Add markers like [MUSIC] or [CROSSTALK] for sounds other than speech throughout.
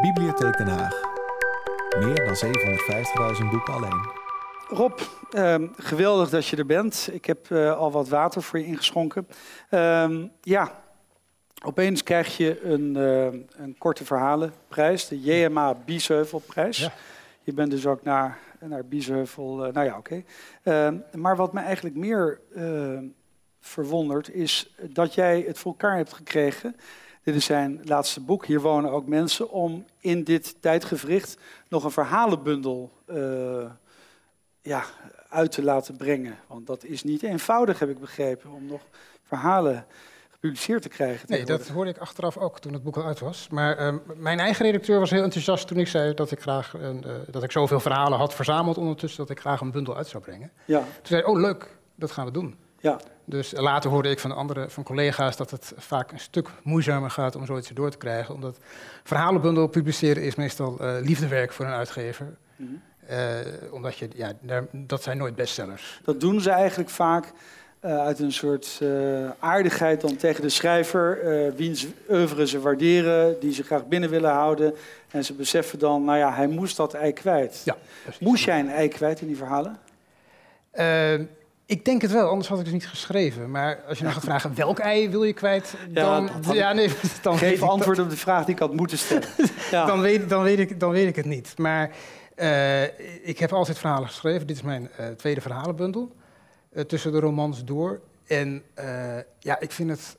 Bibliotheek Den Haag. Meer dan 750.000 boeken alleen. Rob, ehm, geweldig dat je er bent. Ik heb eh, al wat water voor je ingeschonken. Ehm, ja, opeens krijg je een, eh, een korte verhalenprijs, de JMA Biesheuvelprijs. Ja. Je bent dus ook naar, naar Biesheuvel. eh, nou ja, oké. Ehm, maar wat me eigenlijk meer ehm, verwondert, is dat jij het voor elkaar hebt gekregen. Dit is zijn laatste boek. Hier wonen ook mensen om in dit tijdgevricht nog een verhalenbundel eh, ja, uit te laten brengen. Want dat is niet eenvoudig, heb ik begrepen, om nog verhalen gepubliceerd te krijgen. Nee, dat hoorde ik achteraf ook toen het boek al uit was. Maar ehm, mijn eigen redacteur was heel enthousiast toen ik zei dat ik graag een, eh, dat ik zoveel verhalen had verzameld ondertussen dat ik graag een bundel uit zou brengen. Ja, Toen zei hij, oh leuk, dat gaan we doen. ja. Dus later hoorde ik van andere van collega's dat het vaak een stuk moeizamer gaat om zoiets erdoor te krijgen. Omdat verhalenbundel publiceren is meestal eh, liefdewerk voor een uitgever. Mhm. Eh, omdat je, ja, daar, dat zijn nooit bestsellers. Dat doen ze eigenlijk vaak eh, uit een soort aardigheid dan tegen de schrijver, wiens oeuvre ze waarderen, die ze graag binnen willen houden. En ze beseffen dan, nou ja, hij moest dat ei kwijt. Ja, precies. Moest jij een ei kwijt in die verhalen? Ik denk het wel, anders had ik het niet geschreven. Maar als je nou gaat vragen welk ei wil je kwijt, Ja, dan, ja, nee, [LAUGHS] dan, Geef antwoord op de vraag die ik had moeten stellen. [LAUGHS] Ja. dan, weet, dan, weet ik, dan weet ik het niet. Maar eh, ik heb altijd verhalen geschreven. Dit is mijn eh, tweede verhalenbundel. eh, tussen de romans door. En ja, ik vind het.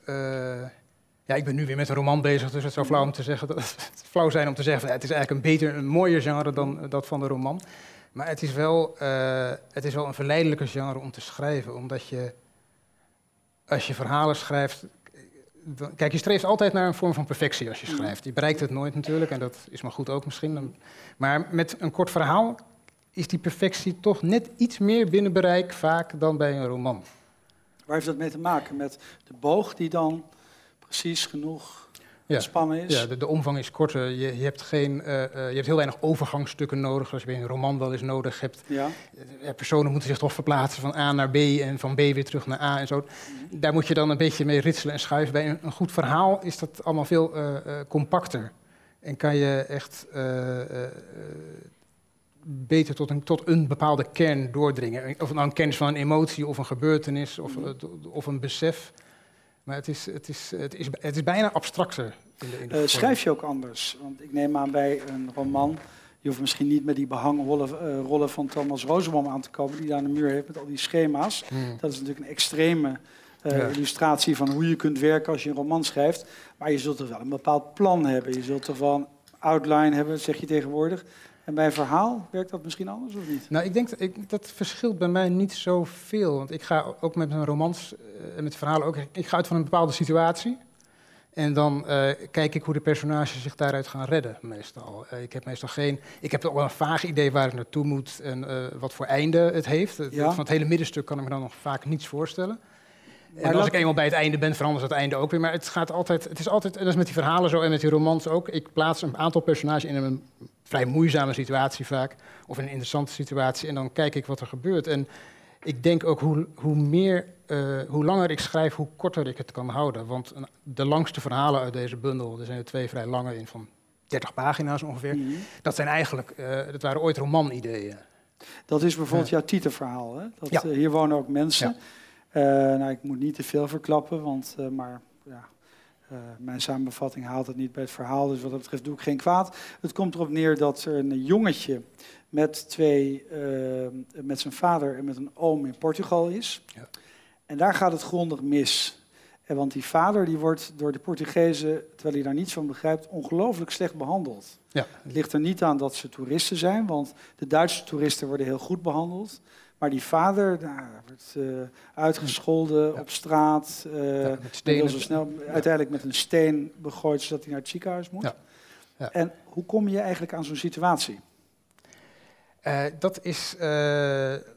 ja, ik ben nu weer met een roman bezig, dus het zou flauw, om te zeggen, dat, [LAUGHS] flauw zijn om te zeggen het is eigenlijk een beter, een mooier genre dan dat van de roman. Maar het is, wel, eh, het is wel een verleidelijker genre om te schrijven, omdat je, als je verhalen schrijft, dan- kijk, je streeft altijd naar een vorm van perfectie als je schrijft. Je bereikt het nooit natuurlijk, en dat is maar goed ook misschien. Dan- Maar met een kort verhaal is die perfectie toch net iets meer binnen bereik vaak dan bij een roman. Waar heeft dat mee te maken? Met de boog die dan precies genoeg Ja. is? Ja, de, de omvang is korter. Je, je, hebt geen, eh, eh, je hebt heel weinig overgangsstukken nodig, zoals je bij een roman wel eens nodig hebt. Ja. Eh, personen moeten zich toch verplaatsen van A naar B en van B weer terug naar A en zo. Daar moet je dan een beetje mee ritselen en schuiven. Bij een, een goed verhaal is dat allemaal veel compacter. En kan je echt beter tot een, tot een bepaalde kern doordringen. Of nou een kennis van een emotie of een gebeurtenis of, eh, of een besef. Maar het is, het is, het is, het is bijna abstracter. In de, in de Eh, schrijf je ook anders? Want ik neem aan bij een roman, je hoeft misschien niet met die behangrollen eh, rollen van Thomas Rosenbaum aan te komen, die daar aan de muur heeft met al die schema's. Hmm. Dat is natuurlijk een extreme eh, Ja. illustratie van hoe je kunt werken als je een roman schrijft. Maar je zult toch wel een bepaald plan hebben. Je zult wel een outline hebben, zeg je tegenwoordig. En bij een verhaal werkt dat misschien anders of niet? Nou, ik denk dat ik, dat verschilt bij mij niet zoveel. Want ik ga ook met mijn romans eh, en met verhalen ook. Ik ga uit van een bepaalde situatie. En dan eh, kijk ik hoe de personages zich daaruit gaan redden, meestal. Eh, ik heb meestal geen. Ik heb wel een vaag idee waar ik naartoe moet en wat voor einde het heeft. Het- Ja. Van het hele middenstuk kan ik me dan nog vaak niets voorstellen. En Maar als ik eenmaal bij het einde ben, verandert het einde ook weer. Maar het gaat altijd. Het is altijd. En dat is met die verhalen zo en met die romans ook. Ik plaats een aantal personages in een vrij moeizame situatie vaak. Of in een interessante situatie. En dan kijk ik wat er gebeurt. En ik denk ook hoe, hoe, meer, eh, hoe langer ik schrijf, hoe korter ik het kan houden. Want de langste verhalen uit deze bundel, er zijn er twee vrij lange in van 30 pagina's ongeveer. Mhm. Dat zijn eigenlijk, eh, dat waren ooit romanideeën. Dat is bijvoorbeeld jouw titelverhaal. Hè? Dat, Ja. eh, hier wonen ook mensen. Ja. Eh, nou, ik moet niet te veel verklappen, want, eh, maar ja, eh, mijn samenvatting haalt het niet bij het verhaal. Dus wat dat betreft doe ik geen kwaad. Het komt erop neer dat er een jongetje met, twee, met zijn vader en met een oom in Portugal is. Ja. En daar gaat het grondig mis. En want die vader die wordt door de Portugezen, terwijl hij daar niets van begrijpt, ongelooflijk slecht behandeld. Ja, Het ligt er niet aan dat ze toeristen zijn, want de Duitse toeristen worden heel goed behandeld. Maar die vader nou, hij wordt eh, uitgescholden Ja. op straat. eh, Ja, zo snel, uiteindelijk met een steen begooid zodat hij naar het ziekenhuis moet. En hoe kom je eigenlijk aan zo'n situatie? Eh, dat is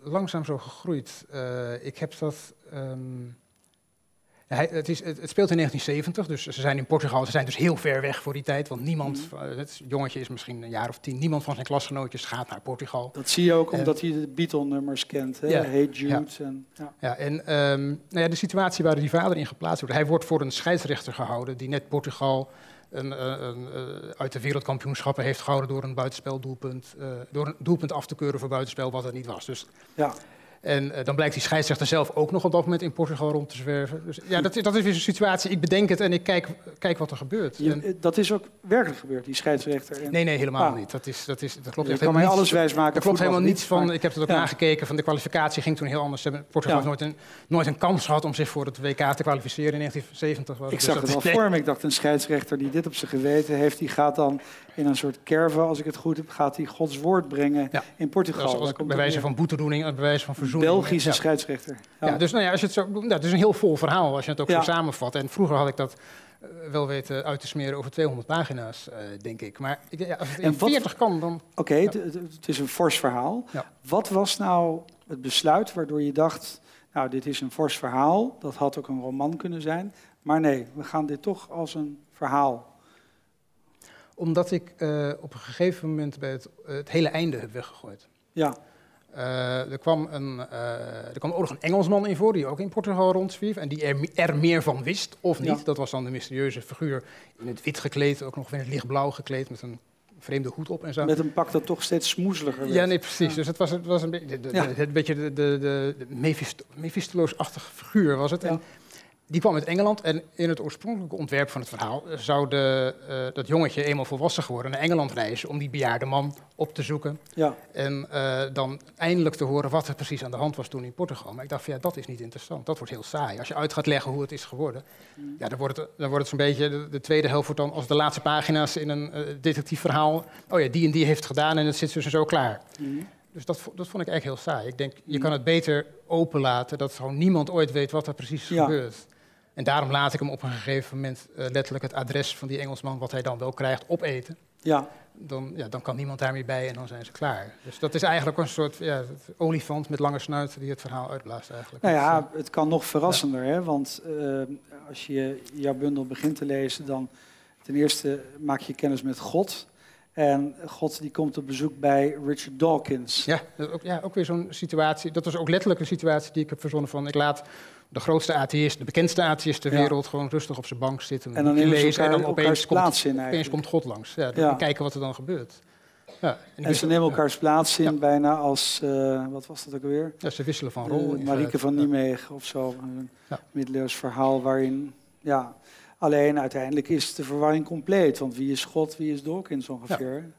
langzaam zo gegroeid. Ik heb dat. ehm, hij, het, is, het, het speelt in 1970, dus ze zijn in Portugal. Ze zijn dus heel ver weg voor die tijd, want niemand, Mhm. eh, het jongetje is misschien een jaar of tien, niemand van zijn klasgenootjes gaat naar Portugal. Dat zie je ook Eh, omdat hij de Beatle-nummers kent. Hè? Ja. Hey Jude. En, ja. Ja, en ehm, nou ja, de situatie waar die vader in geplaatst wordt, hij wordt voor een scheidsrechter gehouden die net Portugal een, eh, een, eh, uit de wereldkampioenschappen heeft gehouden door een buitenspeldoelpunt, uh, door een doelpunt af te keuren voor buitenspel wat er niet was. Dus Ja, en eh, dan blijkt die scheidsrechter zelf ook nog op dat moment in Portugal rond te zwerven. Dus ja, dat, is- dat is weer zo'n situatie. Ik bedenk het en ik kijk, kijk wat er gebeurt. je- En- eh, dat is ook werkelijk gebeurd, die scheidsrechter. En, nee, nee, helemaal Ah. niet. Dat, is, dat, is, dat klopt je echt kan mij alles niets. wijsmaken. Er klopt helemaal niet, niets van. maar- Ik heb het ook Ja. nagekeken. Van de kwalificatie ging toen heel anders. Hebben- Portugal Ja. heeft nooit een, nooit een kans gehad om zich voor het WK te kwalificeren in 1970. Was Ik Dus zag het wel nee. voor me. Ik dacht, een scheidsrechter die dit op zijn geweten heeft, die gaat dan in een soort kerve, als ik het goed heb, gaat hij Gods woord brengen Ja. in Portugal. Daar komt bij wijze van boetedoening, bij wijze van verzoening. Belgische Ja. scheidsrechter. Ja, dus nou ja, als je het zo, nou, het is een heel vol verhaal als je het ook zo samenvat. En vroeger had ik dat eh, wel weten uit te smeren over 200 pagina's, eh, denk ik. Maar als het in En wat- 40 kan, dan... Oké, het- is een fors verhaal. Wat was nou het besluit waardoor je dacht, nou, dit is een fors verhaal, dat had ook een roman kunnen zijn, maar nee, we gaan dit toch als een verhaal. Omdat ik eh, op een gegeven moment bij het, eh, het hele einde heb weggegooid. Ja, Eh, er, kwam een, er kwam ook nog een Engelsman in voor, die ook in Portugal rondzwierf. En die er, er meer van wist, of niet. Ja. Dat was dan de mysterieuze figuur in het wit gekleed, ook nog in het lichtblauw gekleed, met een vreemde hoed op en zo. met een pak dat toch steeds smoezeliger werd. Ja, nee, precies. Dus het was, het was een, beetje de, de, Ja. de- het beetje de, de, de, de Mephisto- Mephistolos-achtige figuur was het. En die kwam uit Engeland en in het oorspronkelijke ontwerp van het verhaal zou de, eh, dat jongetje eenmaal volwassen geworden naar Engeland reizen om die bejaarde man op te zoeken. Ja, En eh, dan eindelijk te horen wat er precies aan de hand was toen in Portugal. Maar ik dacht van ja, dat is niet interessant. Dat wordt heel saai. Als je uit gaat leggen hoe het is geworden, ja, dan wordt het, dan wordt het zo'n beetje, de, de tweede helft wordt dan als de laatste pagina's in een eh detectief verhaal. Oh ja, die en die heeft gedaan en het zit dus en zo klaar. Mhm. Dus dat, dat vond ik eigenlijk heel saai. Ik denk, je Mm. kan het beter openlaten, dat gewoon niemand ooit weet wat er precies Ja. gebeurd. En daarom laat ik hem op een gegeven moment eh, letterlijk het adres van die Engelsman, wat hij dan wel krijgt, opeten. ja. Dan, ja, dan kan niemand daarmee bij en dan zijn ze klaar. Dus dat is eigenlijk een soort ja, olifant met lange snuit die het verhaal uitblaast eigenlijk. Nou ja, het kan nog verrassender, hè? want eh, als je jouw bundel begint te lezen, dan ten eerste maak je kennis met God. En God die komt op bezoek bij Richard Dawkins. Ja, dat is ook, ja, ook weer zo'n situatie. Dat was ook letterlijk een situatie die ik heb verzonnen van... ik laat de grootste atheïst, de bekendste atheïst ter Ja. wereld... gewoon rustig op zijn bank zitten, En dan lezen... en dan opeens komt, in opeens komt God langs. Ja, dan Ja. kijken wat er dan gebeurt. Ja, en, ze nemen elkaars plaats in bijna als, eh, wat was dat ook alweer? Ja, ze wisselen van Eh, rol. Marieke feite. van Ja. Nijmegen of zo. Een middeleeuws verhaal waarin, ja... Alleen uiteindelijk is de verwarring compleet. Want wie is God, wie is Dawkins ongeveer?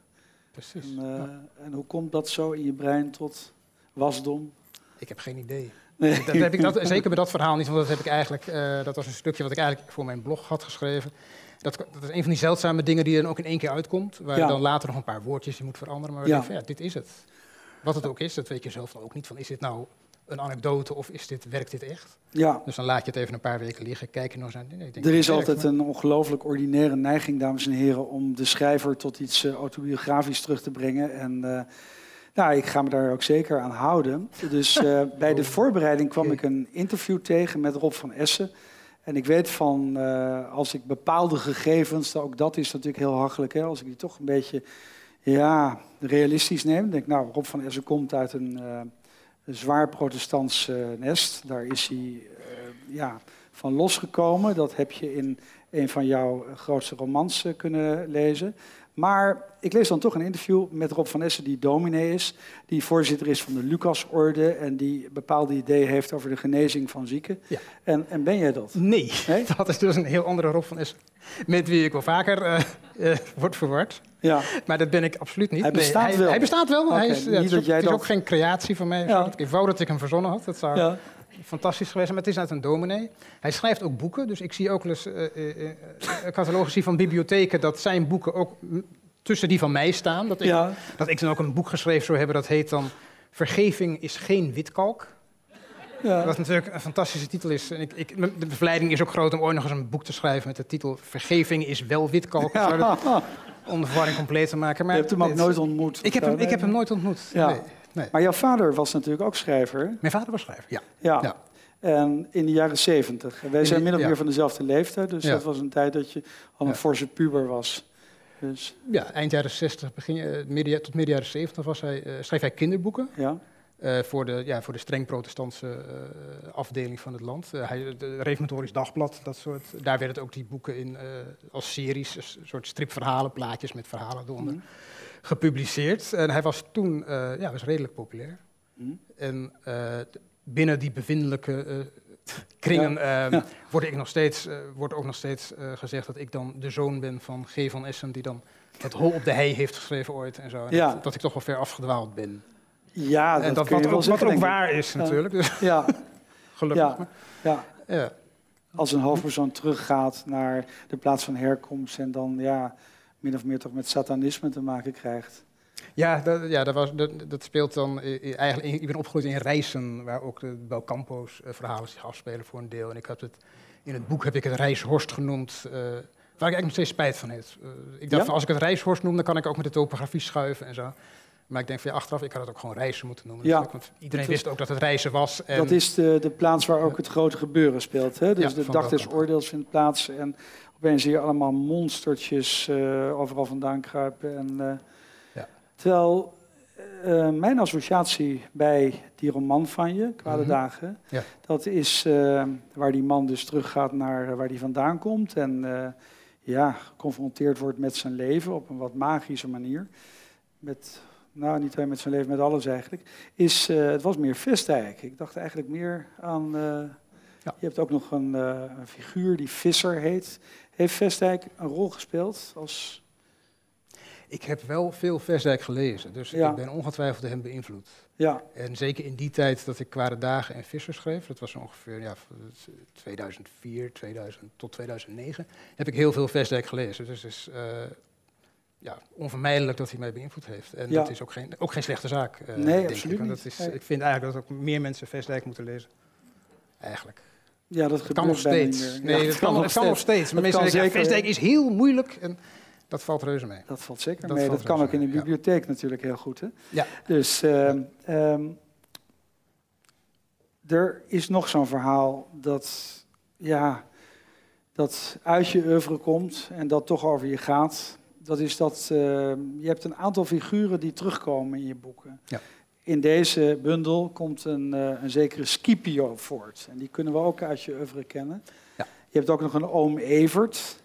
Precies. En, eh, en hoe komt dat zo in je brein tot wasdom? Ik heb geen idee. Nee. Dat heb ik dat, zeker bij dat verhaal niet, want dat heb ik eigenlijk, eh, dat was een stukje wat ik eigenlijk voor mijn blog had geschreven. Dat, dat is een van die zeldzame dingen die er dan ook in één keer uitkomt, waar Ja. je dan later nog een paar woordjes in moet veranderen. Maar Ja. dit is het. Wat het ook is, dat weet je zelf dan ook niet van, is dit nou een anekdote of is dit, werkt dit echt? Ja, Dus dan laat je het even een paar weken liggen, kijk je nog eens aan. Nee, denk, er is altijd een ongelooflijk ordinaire neiging, dames en heren, om de schrijver tot iets eh, autobiografisch terug te brengen. En eh, nou, ik ga me daar ook zeker aan houden. Dus eh, [LAUGHS] bij de Oh, voorbereiding kwam ik een interview tegen met Rob van Essen. En ik weet van, eh, als ik bepaalde gegevens, ook dat is natuurlijk heel hachelijk, hè, als ik die toch een beetje ja, realistisch neem. Dan denk ik, nou, Rob van Essen komt uit een, eh, een zwaar protestants nest. Daar is hij ja, van losgekomen. Dat heb je in een van jouw grootste romans kunnen lezen. Maar ik lees dan toch een interview met Rob van Essen, die dominee is, die voorzitter is van de Lucasorde en die bepaalde ideeën heeft over de genezing van zieken. Ja. En, en ben jij dat? Nee, Nee? [LAUGHS] dat is dus een heel andere Rob van Essen, met wie ik wel vaker eh eh, word verward. Ja, Maar dat ben ik absoluut niet. Hij bestaat hij, wel. Hij bestaat wel. hij is, ja, niet het is, dat ook, jij het is dat- ook geen creatie van mij. Ja. Ik wou dat ik hem verzonnen had. Dat zou ja. Fantastisch geweest. Maar het is uit een dominee. Hij schrijft ook boeken. Dus ik zie ook wel eens eh, eh, eh, catalogi van bibliotheken... dat zijn boeken ook tussen die van mij staan. Dat ik, ja. dat ik dan ook een boek geschreven zou hebben. Dat heet dan... Vergeving is geen witkalk. ja. Wat natuurlijk een fantastische titel is. En ik, ik, de verleiding is ook groot om ooit nog eens een boek te schrijven... met de titel Vergeving is wel witkalk. Ja. Om de verwarring compleet te maken. Maar Je hebt hem ook dit- nooit ontmoet. Ik heb hem, ik heb hem nooit ontmoet. Ja. Nee, nee. Maar jouw vader was natuurlijk ook schrijver. Mijn vader was schrijver, ja. Ja. Ja. En in de jaren zeventig. Wij In zijn min of ja. meer van dezelfde leeftijd. Dus Ja. dat was een tijd dat je al een forse puber was. Dus Ja, eind jaren 60, begin, eh, midden, tot midden jaren 70 was hij, eh, schreef hij kinderboeken. ja. eh, voor, de, ja, voor de streng protestantse afdeling van het land. Uh, hij, de Reformatorisch Dagblad, dat soort, daar werden ook die boeken in als series, een soort stripverhalen, plaatjes met verhalen eronder, mm. Gepubliceerd. En hij was toen ja, was redelijk populair. Mm. En binnen die bevindelijke [LAUGHS] kringen ehm, Word, ik nog steeds, wordt ook nog steeds gezegd dat ik dan de zoon ben van G. van Essen, die dan het Hol op de Hei heeft geschreven ooit en zo. En dat, dat, ik toch wel ver afgedwaald ben. Ja, dat, en dat wat, ook, wat ook waar is natuurlijk. Dus ja. [LAUGHS] Gelukkig. Ja. ja. Als een hoofdpersoon teruggaat naar de plaats van herkomst en dan ja, min of meer toch met satanisme te maken krijgt. Ja, dat, ja, dat, was, dat, dat speelt dan eigenlijk. Ik ben opgegroeid in Rijssen, waar ook de Belcampo's uh, verhalen zich afspelen voor een deel. En ik heb het, in het boek heb ik het Rijshorst genoemd. Uh, waar ik eigenlijk nog steeds spijt van heb. Uh, ik dacht, van, als ik het Rijshorst noem, dan kan ik ook met de topografie schuiven en zo. Maar ik denk van ja, achteraf, ik had het ook gewoon reizen moeten noemen. Ja. Want iedereen wist ook dat het reizen was. En dat is de, de plaats waar ook het grote gebeuren speelt. Hè? Dus de dag des oordeels vindt plaats. En opeens zie je allemaal monstertjes uh, overal vandaan kruipen. En, uh, ja. Terwijl uh, mijn associatie bij die roman van je, Kwade mm -hmm. Dagen, ja. dat is waar die man dus teruggaat naar waar hij vandaan komt. En ja, geconfronteerd wordt met zijn leven op een wat magische manier. Met nou niet alleen met zijn leven, met alles eigenlijk, is, het was meer Vestdijk. Ik dacht eigenlijk meer aan, ja. je hebt ook nog een, uh, een, figuur die Visser heet. Heeft Vestdijk een rol gespeeld als... Ik heb wel veel Vestdijk gelezen, dus ja. ik ben ongetwijfeld hem beïnvloed. Ja. En zeker in die tijd dat ik Kwade Dagen en Visser schreef, dat was ongeveer ja, 2004 2000, tot 2009, heb ik heel veel Vestdijk gelezen. Dus is, ja, onvermijdelijk dat hij mij beïnvloed heeft. En dat is ook geen, ook geen slechte zaak. Uh, nee, absoluut ik. Dat is, Ik vind eigenlijk dat ook meer mensen Vestdijk moeten lezen. Eigenlijk. Ja, dat kan nog steeds. Nee, ja, het, kan, nog steeds. Maar Vestdijk is heel moeilijk. En dat valt reuze mee. Dat valt zeker dat mee. Dat kan ook in de bibliotheek natuurlijk heel goed. Hè? Ja. Dus uh, um, er is nog zo'n verhaal dat, ja, dat uit je oeuvre komt en dat toch over je gaat dat is dat uh, je hebt een aantal figuren die terugkomen in je boeken. Ja. In deze bundel komt een, uh, een zekere Scipio voort. En die kunnen we ook uit je oeuvre kennen. Ja. Je hebt ook nog een oom Evert.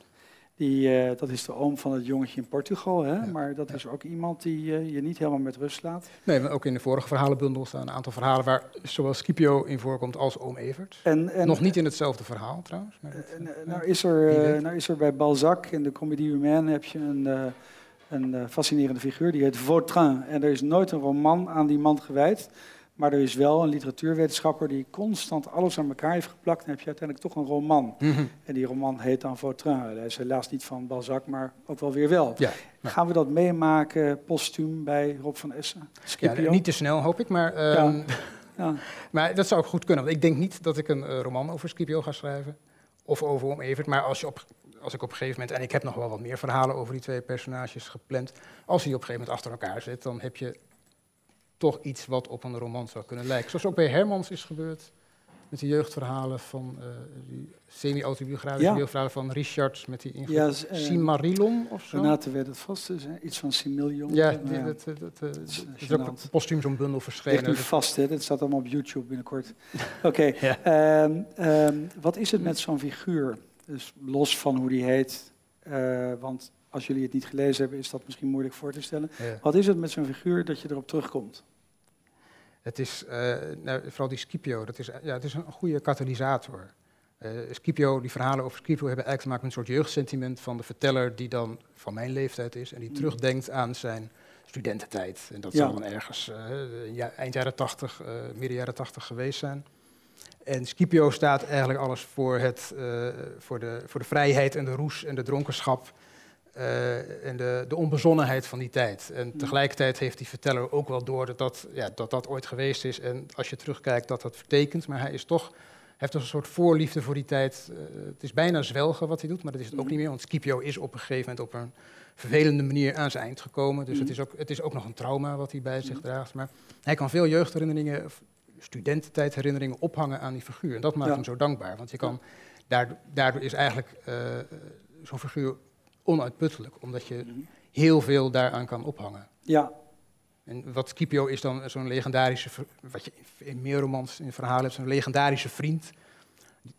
Die, uh, dat is de oom van het jongetje in Portugal. Hè? Maar dat is ook iemand die uh, je niet helemaal met rust laat. Nee, maar ook in de vorige verhalenbundel staan een aantal verhalen waar zowel Scipio in voorkomt als oom Evert. En, en Nog niet in hetzelfde verhaal trouwens. Maar dat, uh, nou, is er, nou is er bij Balzac in de Comédie Humaine heb je een, een fascinerende figuur. Die heet Vautrin. En er is nooit een roman aan die man gewijd. Maar er is wel een literatuurwetenschapper die constant alles aan elkaar heeft geplakt. En heb je uiteindelijk toch een roman. Mhm. En die roman heet dan Vautrin. Hij is helaas niet van Balzac, maar ook wel weer wel. Ja, Gaan we dat meemaken postuum bij Rob van Essen? Ja, niet te snel hoop ik, maar, ja. [LAUGHS] maar dat zou ook goed kunnen. Want ik denk niet dat ik een uh, roman over Scipio ga schrijven. Of over Om Evert. Maar als, je op, als ik op een gegeven moment... En ik heb nog wel wat meer verhalen over die twee personages gepland. Als die op een gegeven moment achter elkaar zit, dan heb je toch iets wat op een roman zou kunnen lijken. Zoals ook bij Hermans is gebeurd. Met die jeugdverhalen van uh, die semi-autobiografische ja. verhalen van Richard met die ja, uh, Simarilon of zo. Renate werd het vast, dus, iets van Simillion. Ja, die, ja. dat, dat, dat, dat is ook postuum zo'n bundel verschenen. Ligt nu vast, hè? dat staat allemaal op YouTube binnenkort. [LAUGHS] Oké, okay. ja. um, um, wat is het met zo'n figuur? Dus los van hoe die heet, uh, want als jullie het niet gelezen hebben, is dat misschien moeilijk voor te stellen. Ja. Wat is het met zo'n figuur dat je erop terugkomt? Het is, uh, nou, vooral die Scipio, dat is, ja, het is een goede katalysator. Uh, Scipio, die verhalen over Scipio hebben eigenlijk te maken met een soort jeugdsentiment van de verteller die dan van mijn leeftijd is en die mm. terugdenkt aan zijn studententijd. En dat zal dan ergens ja, eind jaren 80, midden jaren 80 geweest zijn. En Scipio staat eigenlijk alles voor, het, voor, de, voor de vrijheid en de roes en de dronkenschap uh, en de, de, onbezonnenheid van die tijd. En mm. tegelijkertijd heeft die verteller ook wel door dat dat, ja, dat dat ooit geweest is. En als je terugkijkt, dat dat vertekent. Maar hij is toch, heeft toch een soort voorliefde voor die tijd. Uh, het is bijna zwelgen wat hij doet, maar dat is het ook mm. niet meer. Want Scipio is op een gegeven moment op een vervelende manier aan zijn eind gekomen. Dus het, mm. is ook, het is ook nog een trauma wat hij bij zich draagt. Maar hij kan veel jeugdherinneringen, studententijdherinneringen ophangen aan die figuur. En dat maakt hem zo dankbaar. Want je kan, daardoor, daardoor is eigenlijk uh, zo'n figuur onuitputtelijk, omdat je heel veel daaraan kan ophangen. Ja. En wat Scipio is dan zo'n legendarische, wat je in meer romans in verhalen hebt, zo'n legendarische vriend.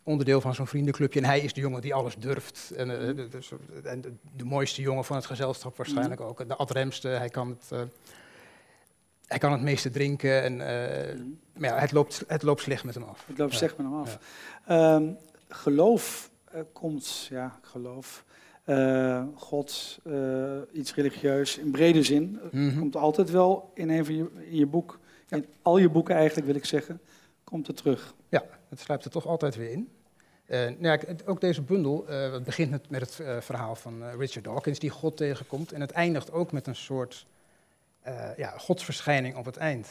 Onderdeel van zo'n vriendenclubje. En hij is de jongen die alles durft. En, eh, de, de, mooiste jongen van het gezelschap waarschijnlijk ook. En De adremste, hij kan het, eh, hij kan het meeste drinken. En, eh, maar ja, het, loopt, het loopt slecht met hem af. Het loopt slecht met hem af. Ehm, geloof komt, ja, geloof. eh, God, eh, iets religieus in brede zin, Mhm. komt altijd wel in een van je, in je boek, Ja. in al je boeken eigenlijk wil ik zeggen, komt het terug. Ja, het sluipt er toch altijd weer in. Eh, nou ja, ook deze bundel, het begint met, met het verhaal van Richard Dawkins die God tegenkomt. En het eindigt ook met een soort eh, ja, godsverschijning op het eind.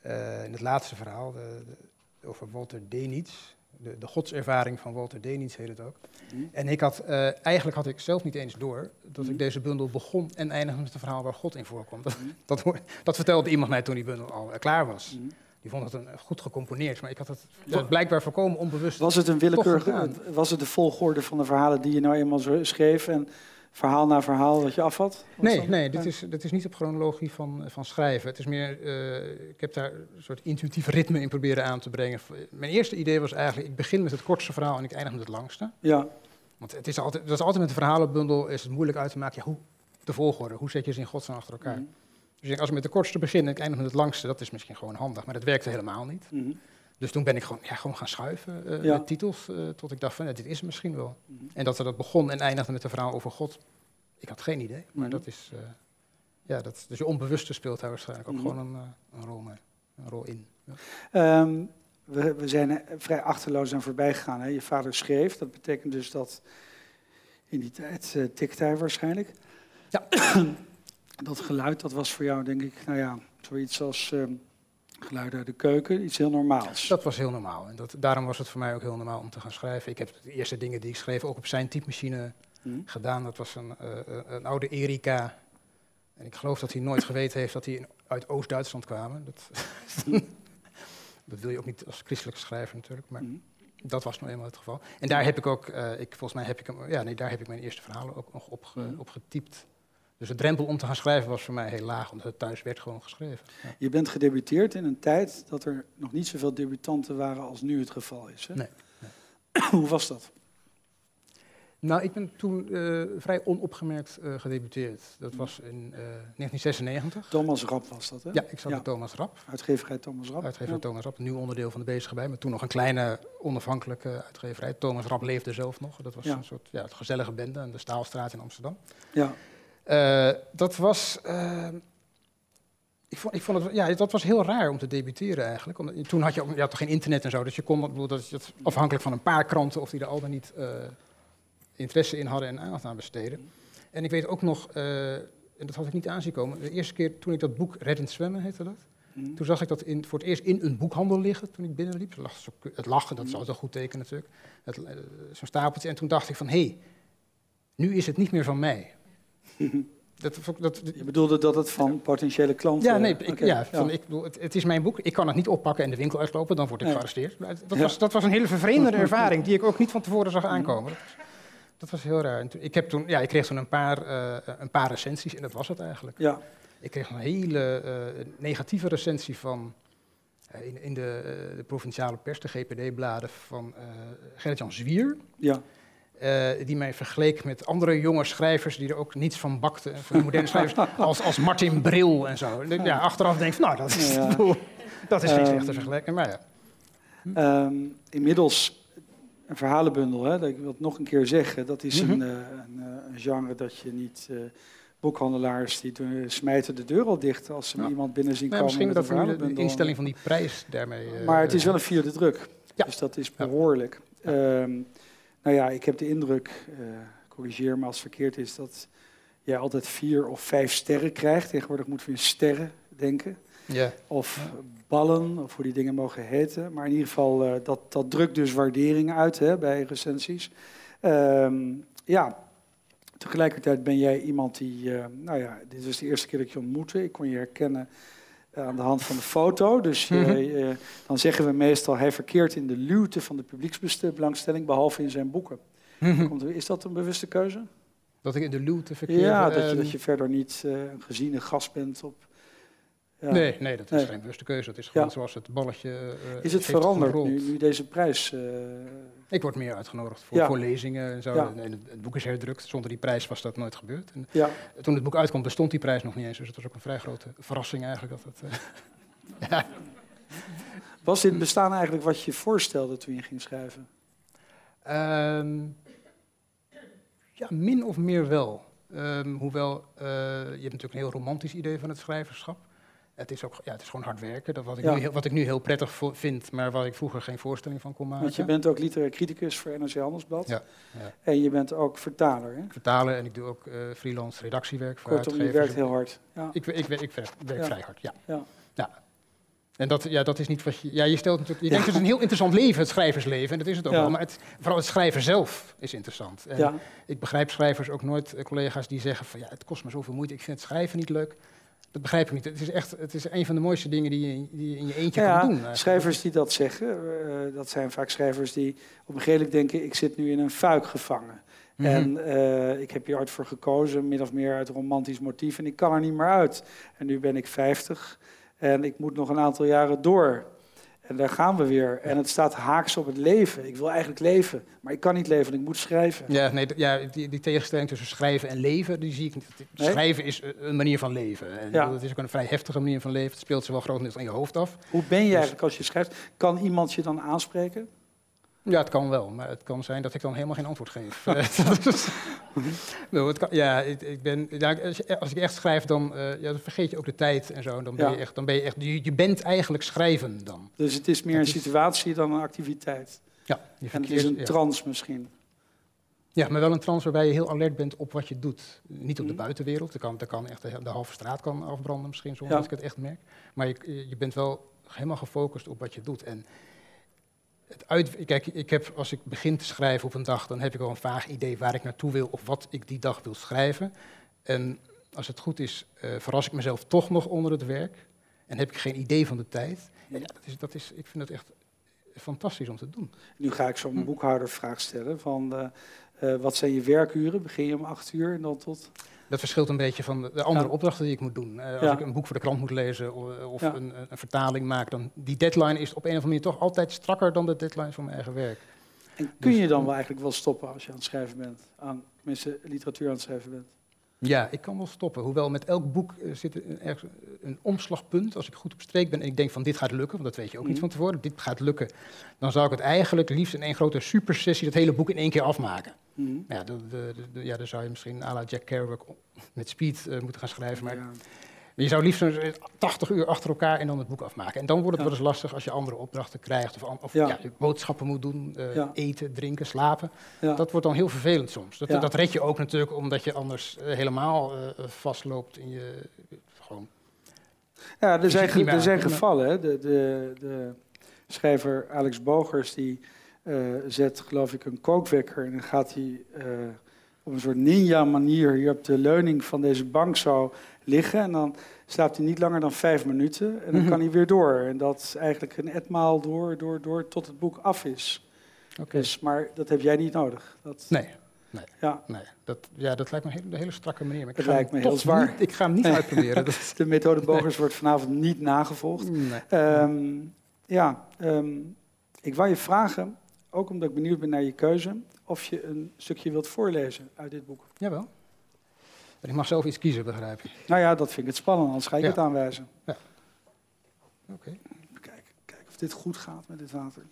Eh, in het laatste verhaal, de, de- over Walter Denitz, de, de godservaring van Walter Denitz heet het ook. Mhm. En ik had, eh, eigenlijk had ik zelf niet eens door dat Mhm. ik deze bundel begon en eindigde met een verhaal waar God in voorkomt. [LAUGHS] Dat, Mhm. dat, dat vertelde iemand mij toen die bundel al klaar was. Mhm. Die vond het een, goed gecomponeerd, maar ik had het blijkbaar voorkomen onbewust. Was het een willekeurige, was het de volgorde van de verhalen die je nou eenmaal zo schreef en verhaal na verhaal wat je afvat? Nee, nee dit, is, dit is niet op chronologie van, van schrijven. Het is meer, eh, ik heb daar een soort intuïtief ritme in proberen aan te brengen. Mijn eerste idee was eigenlijk, ik begin met het kortste verhaal en ik eindig met het langste. Ja, Want het is altijd, dat is altijd met een verhalenbundel is het moeilijk uit te maken, ja, hoe, de volgorde, hoe zet je ze in godsnaam achter elkaar? Mhm. Dus als ik met de kortste begin en ik eindig met het langste, dat is misschien gewoon handig, maar dat werkte helemaal niet. Mhm. Dus toen ben ik gewoon, ja, gewoon gaan schuiven eh, Ja. met titels, eh, tot ik dacht van, dit is het misschien wel. Mhm. En dat dat begon en eindigde met een verhaal over God. Ik had geen idee, maar Mhm. dat is. eh, ja, dat, dus je onbewuste speelt daar waarschijnlijk ook Mhm. gewoon een, een, rol mee, een rol in. Ja. Ehm, we, we zijn vrij achterloos aan voorbij gegaan. Hè? Je vader schreef, dat betekent dus dat in die tijd uh, tikte hij waarschijnlijk. Ja. dat geluid, dat was voor jou denk ik, nou ja, zoiets als ehm, geluid uit de keuken, iets heel normaals. Dat was heel normaal. En dat, daarom was het voor mij ook heel normaal om te gaan schrijven. Ik heb de eerste dingen die ik schreef ook op zijn typemachine Hm? gedaan. Dat was een, eh, eh, een oude Erika. En ik geloof dat hij nooit geweten heeft dat in- uit Oost-Duitsland kwamen. Dat, [LAUGHS] dat wil je ook niet als christelijke schrijver natuurlijk. Maar Hm? Dat was nou eenmaal het geval. En daar heb ik ook, eh, ik, volgens mij heb ik hem, ja, nee, daar heb ik mijn eerste verhalen ook nog op, op getypt. Dus de drempel om te gaan schrijven was voor mij heel laag, omdat het thuis werd gewoon geschreven. Ja. Je bent gedebuteerd in een tijd dat er nog niet zoveel debutanten waren als nu het geval is. Hè? Nee, Hoe was dat? Nou, ik ben toen eh, vrij onopgemerkt eh, gedebuteerd. Dat was in eh, 1996. Thomas Rap was dat, hè? Ja, ik zat Ja. bij Thomas Rap, Uitgeverij Thomas Rap. uitgever Ja. Thomas Rap, een nieuw onderdeel van de Bezige bij, maar toen nog een kleine onafhankelijke uitgeverij. Thomas Rap leefde zelf nog. Dat was Ja. een soort ja, gezellige bende aan de Staalstraat in Amsterdam. Ja. Eh, dat was. eh, ik vond, ik vond het, ja, dat was heel raar om te debuteren eigenlijk. Omdat, toen had je, ook- je had toch geen internet en zo, dus je kon, bedoel, dat afhankelijk van een paar kranten of die er al dan niet eh, interesse in hadden en aandacht aan besteden. En ik weet ook nog, en dat had ik niet aanzien komen, de eerste keer toen ik dat boek Reddend Zwemmen heette dat, Hm? toen zag ik dat in, voor het eerst in een boekhandel liggen toen ik binnenliep. Het lag, zo- het lag dat is altijd een goed teken natuurlijk, zo'n stapeltje. En toen dacht ik van, hé, hey, nu is het niet meer van mij. Dat, dat, Je bedoelde dat het van potentiële klanten... ja, nee, ik, ja, van, Ik bedoel, het, het is mijn boek. Ik kan het niet oppakken en de winkel uitlopen, dan word ik Nee. gearresteerd. Dat, was, dat was een hele vervreemdende [LAUGHS] ervaring die ik ook niet van tevoren zag aankomen. Dat was, heel raar. Toen- ik, heb toen, ja, ik kreeg toen een paar, eh, een paar recensies en dat was het eigenlijk. Ja, Ik kreeg een hele eh, negatieve recensie van eh, in, in de, de provinciale pers, de GPD-bladen, van Gerrit-Jan Zwier. ja. Eh, die mij vergeleek met andere jonge schrijvers die er ook niets van bakten. Van moderne schrijvers, [LAUGHS] als, als Martin Bril en zo. Ja, achteraf denk ik, van, nou, dat is, Ja. [LAUGHS] dat is geen Ehm, slechte vergelijking. Maar ja, Ehm, inmiddels een verhalenbundel, hè, dat ik wil het nog een keer zeggen. Dat is Mhm. een, eh, een, eh, een genre dat je niet... boekhandelaars die doen- smijten de deur al dicht als ze Ja. iemand binnen zien komen misschien dat de- instelling van die prijs daarmee... Maar het is wel een vierde druk. Ja. Dus dat is behoorlijk. Ehm, nou ja, ik heb de indruk, eh, corrigeer me als het verkeerd is, dat jij altijd vier of vijf sterren krijgt. Tegenwoordig moeten we in sterren denken. Ja. Of ballen, of hoe die dingen mogen heten. Maar in ieder geval, eh, dat, dat drukt dus waardering uit hè, bij recensies. Ehm, ja, tegelijkertijd ben jij iemand die, eh, nou ja, dit is de eerste keer dat ik je ontmoette. Ik kon je herkennen aan de hand van de foto. Dus je, Mhm. eh, dan zeggen we meestal, hij verkeert in de luwte van de publieksbelangstelling, behalve in zijn boeken. Komt er- Is dat een bewuste keuze? dat ik in de luwte verkeer... Ja, dat je, ehm, dat je verder niet eh, een geziene gast bent op Ja. Nee, nee, dat is Nee. geen bewuste keuze. Dat is gewoon Ja. zoals het balletje. eh, Is het veranderd nu, nu deze prijs? eh, Ik word meer uitgenodigd voor, Ja. voor lezingen en zo. En het, boek is herdrukt. Zonder die prijs was dat nooit gebeurd. En toen het boek uitkwam, bestond die prijs nog niet eens. Dus het was ook een vrij grote verrassing eigenlijk. Dat het, [LAUGHS] ja. was dit bestaan eigenlijk wat je voorstelde toen je ging schrijven? Ehm, ja, min of meer wel. Ehm, hoewel, je hebt natuurlijk een heel romantisch idee van het schrijverschap. Het is, ook, ja, het is gewoon hard werken, dat wat, ik Ja. nu heel, wat ik nu heel prettig vind, maar waar ik vroeger geen voorstelling van kon maken. Want je bent ook literair criticus voor NRC Handelsblad. Ja, ja. En je bent ook vertaler. Hè? Vertalen en ik doe ook eh, freelance redactiewerk voor Kortom, je werkt heel hard. Ja. Ik, ik, ik, ik werk, werk vrij hard, ja. Ja. En dat, ja, dat is niet wat je... Ja, je stelt natuurlijk... Je denkt het is een heel interessant leven, het schrijversleven. En dat is het ook wel. Maar het, vooral het schrijven zelf is interessant. En Ja. Ik begrijp schrijvers ook nooit, eh, collega's die zeggen van... Ja, het kost me zoveel moeite, ik vind het schrijven niet leuk. Dat begrijp ik niet. Het is echt het is een van de mooiste dingen die je, die je in je eentje Ja, kan doen. eigenlijk. schrijvers die dat zeggen, eh, dat zijn vaak schrijvers die op een gegeven moment denken... ik zit nu in een fuik gevangen. Mhm. En eh, ik heb hier ooit voor gekozen, min of meer uit romantisch motief. En ik kan er niet meer uit. En nu ben ik 50 en ik moet nog een aantal jaren door. En daar gaan we weer. En het staat haaks op het leven. Ik wil eigenlijk leven, maar ik kan niet leven, ik moet schrijven. Ja, nee, ja die, die tegenstelling tussen schrijven en leven, die zie ik niet. Schrijven is een- een manier van leven. En Ja. het is ook een vrij heftige manier van leven. Het speelt zich wel grotendeels aan je hoofd af. Hoe ben je eigenlijk als je schrijft? Kan iemand je dan aanspreken? Ja, het kan wel, maar het kan zijn dat ik dan helemaal geen antwoord geef. [LAUGHS] Eh, [LAUGHS] Nou, het kan, ja, ik, ben, ja, als, ik echt schrijf, dan, eh, ja, dan vergeet je ook de tijd en zo. Dan ben Ja. je echt, dan ben je, echt je, je bent eigenlijk schrijven dan. Dus het is meer een is- situatie dan een activiteit. Ja, je En het is een ja. trance misschien. Ja, maar wel een trance waarbij je heel alert bent op wat je doet. Niet op de Mhm. buitenwereld. Er kan, er kan echt de, de halve straat kan afbranden misschien zonder Ja. dat ik het echt merk. Maar je, je bent wel helemaal gefocust op wat je doet. En het uit, kijk, ik heb, als ik begin te schrijven op een dag, dan heb ik al een vaag idee waar ik naartoe wil of wat ik die dag wil schrijven. En als het goed is, eh, verras ik mezelf toch nog onder het werk. En heb ik geen idee van de tijd. Ja, dat is, dat is, ik vind het echt fantastisch om te doen. Nu ga ik zo'n Hm. boekhoudervraag stellen van eh, eh, wat zijn je werkuren? Begin je om acht uur en dan tot... Dat verschilt een beetje van de, de andere Ja. opdrachten die ik moet doen. Eh, als Ja. ik een boek voor de krant moet lezen of Ja. een, een vertaling maak, dan die deadline is op een of andere manier toch altijd strakker dan de deadline van mijn eigen werk. En kun Dus- je dan wel eigenlijk wel stoppen als je aan het schrijven bent? Aan, tenminste, literatuur aan het schrijven bent? Ja, ik kan wel stoppen. Hoewel met elk boek eh, zit er een, ergens een omslagpunt. Als ik goed op streek ben en ik denk van dit gaat lukken, want dat weet je ook niet Mhm. van tevoren, dit gaat lukken. Dan zou ik het eigenlijk liefst in één grote supersessie dat hele boek in één keer afmaken. Mhm. Ja, de, de, ja, dan zou je misschien à la Jack Kerouac met speed eh, moeten gaan schrijven. Maar Ja. Je zou liefst zo'n 80 uur achter elkaar en dan het boek afmaken. En dan wordt het Ja. wel eens lastig als je andere opdrachten krijgt. Of, of Ja. boodschappen moet doen, eh, eten, drinken, slapen. Dat wordt dan heel vervelend soms. Dat, dat red je ook natuurlijk omdat je anders eh, helemaal eh, vastloopt in je... gewoon. Ja, er zijn, er zijn gevallen. Hè. De, de, de schrijver Alex Bogers die eh, zet, geloof ik, een kookwekker. En dan gaat hij eh, op een soort ninja-manier hier op de leuning van deze bank zo liggen. En dan slaapt hij niet langer dan vijf minuten. En dan Mhm. kan hij weer door. En dat is eigenlijk een etmaal door, door, door tot het boek af is. Oké. Dus, maar dat heb jij niet nodig. Dat, Nee, Ja, nee. Dat, ja, dat lijkt me een hele, hele strakke manier. Maar ik ga lijkt me heel zwaar. Niet, ik ga hem niet uitproberen. [LAUGHS] Dat, de methode Bogers wordt vanavond niet nagevolgd. nee. Ehm, ja, ehm, ik wou je vragen, ook omdat ik benieuwd ben naar je keuze, of je een stukje wilt voorlezen uit dit boek. Jawel. Ik mag zelf iets kiezen, begrijp je. Nou ja, dat vind ik het spannend, anders ga ik Ja. het aanwijzen. Oké. Even kijken, kijken of dit goed gaat met dit water.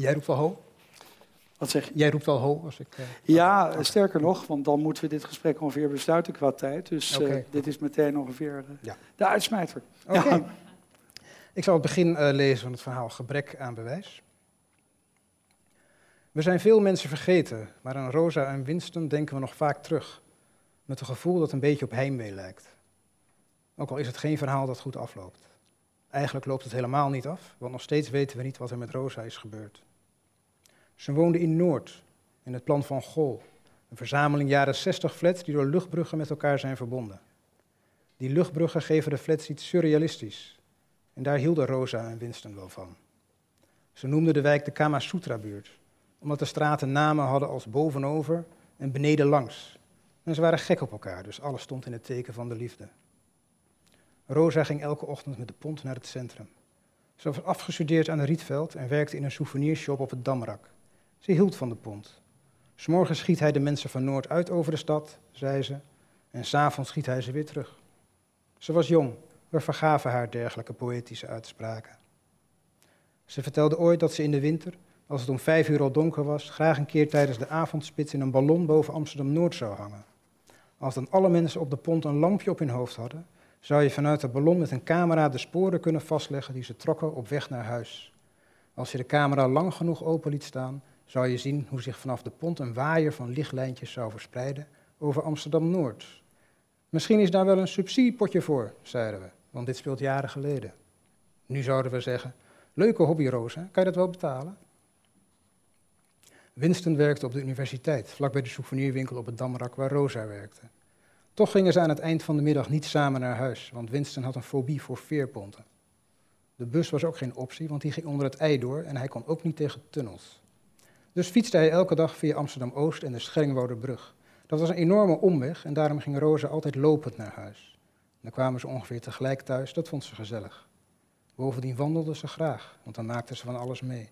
Jij roept wel ho? Wat zeg je? Jij roept wel ho als ik... eh, Ja, sterker nog, want dan moeten we dit gesprek ongeveer besluiten qua tijd. Dus eh, dit is meteen ongeveer eh, Ja. de uitsmijter. Oké. Ja. Ik zal het begin lezen van het verhaal Gebrek aan bewijs. We zijn veel mensen vergeten, maar aan Rosa en Winston denken we nog vaak terug. Met een gevoel dat een beetje op heimwee lijkt. Ook al is het geen verhaal dat goed afloopt. Eigenlijk loopt het helemaal niet af, want nog steeds weten we niet wat er met Rosa is gebeurd. Ze woonde in Noord, in het plan van Gol, Een verzameling jaren 60 flats die door luchtbruggen met elkaar zijn verbonden. Die luchtbruggen geven de flats iets surrealistisch. En daar hielden Rosa en Winston wel van. Ze noemden de wijk de Kama Sutra-buurt, omdat de straten namen hadden als bovenover en beneden langs. En ze waren gek op elkaar, dus alles stond in het teken van de liefde. Rosa ging elke ochtend met de pont naar het centrum. Ze was afgestudeerd aan de Rietveld en werkte in een souvenirshop op het Damrak. Ze hield van de pont. S'morgens schiet hij de mensen van Noord uit over de stad, zei ze, en s'avonds schiet hij ze weer terug. Ze was jong, we vergaven haar dergelijke poëtische uitspraken. Ze vertelde ooit dat ze in de winter, als het om vijf uur al donker was, graag een keer tijdens de avondspits in een ballon boven Amsterdam-Noord zou hangen. Als dan alle mensen op de pont een lampje op hun hoofd hadden, zou je vanuit de ballon met een camera de sporen kunnen vastleggen die ze trokken op weg naar huis. Als je de camera lang genoeg open liet staan, zou je zien hoe zich vanaf de pont een waaier van lichtlijntjes zou verspreiden over Amsterdam-Noord. Misschien is daar wel een subsidiepotje voor, zeiden we, want dit speelt jaren geleden. Nu zouden we zeggen, leuke hobby Rosa, kan je dat wel betalen? Winston werkte op de universiteit, vlakbij de souvenirwinkel op het Damrak waar Rosa werkte. Toch gingen ze aan het eind van de middag niet samen naar huis, want Winston had een fobie voor veerponten. De bus was ook geen optie, want die ging onder het ei door en hij kon ook niet tegen tunnels. Dus fietste hij elke dag via Amsterdam-Oost en de Schellingwouderbrug. Dat was een enorme omweg en daarom ging Rosa altijd lopend naar huis. Dan kwamen ze ongeveer tegelijk thuis, dat vond ze gezellig. Bovendien wandelde ze graag, want dan maakte ze van alles mee.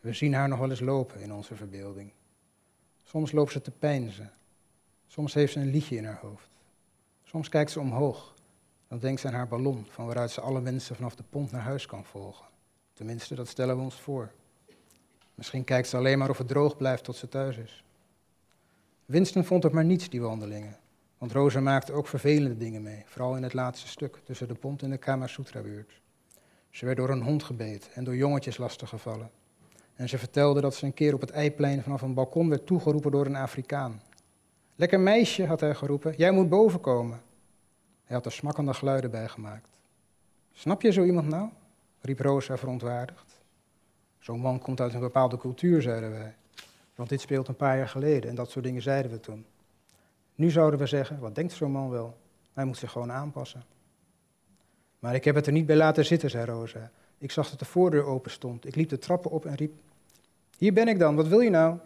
We zien haar nog wel eens lopen in onze verbeelding. Soms loopt ze te pijnzen. Soms heeft ze een liedje in haar hoofd. Soms kijkt ze omhoog. Dan denkt ze aan haar ballon, van waaruit ze alle mensen vanaf de pont naar huis kan volgen. Tenminste, dat stellen we ons voor. Misschien kijkt ze alleen maar of het droog blijft tot ze thuis is. Winston vond het maar niets, die wandelingen. Want Rosa maakte ook vervelende dingen mee, vooral in het laatste stuk tussen de pont en de Kama Sutra-buurt. Ze werd door een hond gebeten en door jongetjes lastiggevallen. En ze vertelde dat ze een keer op het eiplein vanaf een balkon werd toegeroepen door een Afrikaan. Lekker meisje, had hij geroepen, jij moet boven komen. Hij had er smakkende geluiden bij gemaakt. Snap je zo iemand nou? riep Rosa verontwaardigd. Zo'n man komt uit een bepaalde cultuur, zeiden wij. Want dit speelt een paar jaar geleden en dat soort dingen zeiden we toen. Nu zouden we zeggen, wat denkt zo'n man wel? Hij moet zich gewoon aanpassen. Maar ik heb het er niet bij laten zitten, zei Rosa. Ik zag dat de voordeur open stond. Ik liep de trappen op en riep: Hier ben ik dan, wat wil je nou?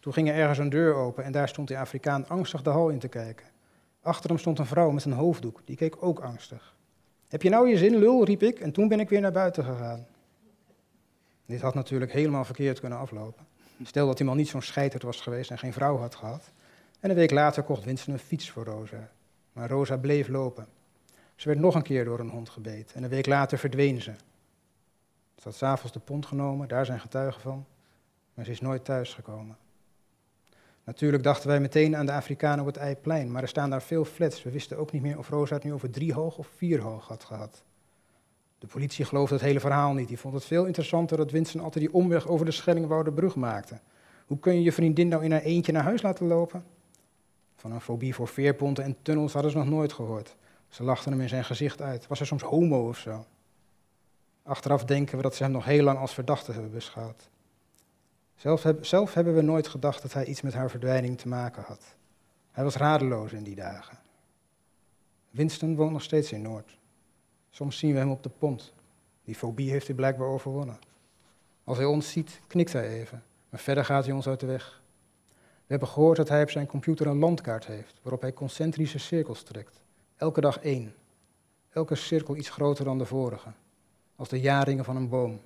Toen ging er ergens een deur open en daar stond de Afrikaan angstig de hal in te kijken. Achter hem stond een vrouw met een hoofddoek, die keek ook angstig. Heb je nou je zin, lul? riep ik en toen ben ik weer naar buiten gegaan. Dit had natuurlijk helemaal verkeerd kunnen aflopen. Stel dat die man niet zo'n scheiterd was geweest en geen vrouw had gehad. En een week later kocht Winston een fiets voor Rosa. Maar Rosa bleef lopen. Ze werd nog een keer door een hond gebeten en een week later verdween ze. Ze had s'avonds de pont genomen, daar zijn getuigen van, maar ze is nooit thuisgekomen. Natuurlijk dachten wij meteen aan de Afrikanen op het Eiplein, maar er staan daar veel flats. We wisten ook niet meer of Rosa het nu over drie hoog of vier hoog had gehad. De politie geloofde het hele verhaal niet. Die vond het veel interessanter dat Winston altijd die omweg over de Schellingwouderbrug maakte. Hoe kun je je vriendin nou in haar eentje naar huis laten lopen? Van een fobie voor veerponten en tunnels hadden ze nog nooit gehoord. Ze lachten hem in zijn gezicht uit. Was hij soms homo of zo? Achteraf denken we dat ze hem nog heel lang als verdachte hebben beschouwd. Zelf, zelf hebben we nooit gedacht dat hij iets met haar verdwijning te maken had. Hij was radeloos in die dagen. Winston woont nog steeds in Noord. Soms zien we hem op de pont. Die fobie heeft hij blijkbaar overwonnen. Als hij ons ziet, knikt hij even, maar verder gaat hij ons uit de weg. We hebben gehoord dat hij op zijn computer een landkaart heeft, waarop hij concentrische cirkels trekt. Elke dag één. Elke cirkel iets groter dan de vorige, als de jaringen van een boom.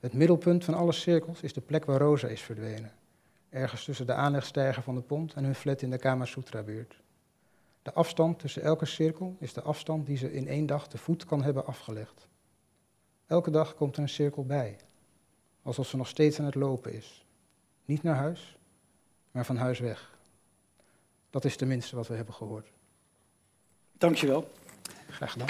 Het middelpunt van alle cirkels is de plek waar Rosa is verdwenen. Ergens tussen de aanlegstijger van de pont en hun flat in de Kama Sutra-buurt. De afstand tussen elke cirkel is de afstand die ze in één dag te voet kan hebben afgelegd. Elke dag komt er een cirkel bij, alsof ze nog steeds aan het lopen is. Niet naar huis, maar van huis weg. Dat is tenminste wat we hebben gehoord. Dankjewel. Graag gedaan.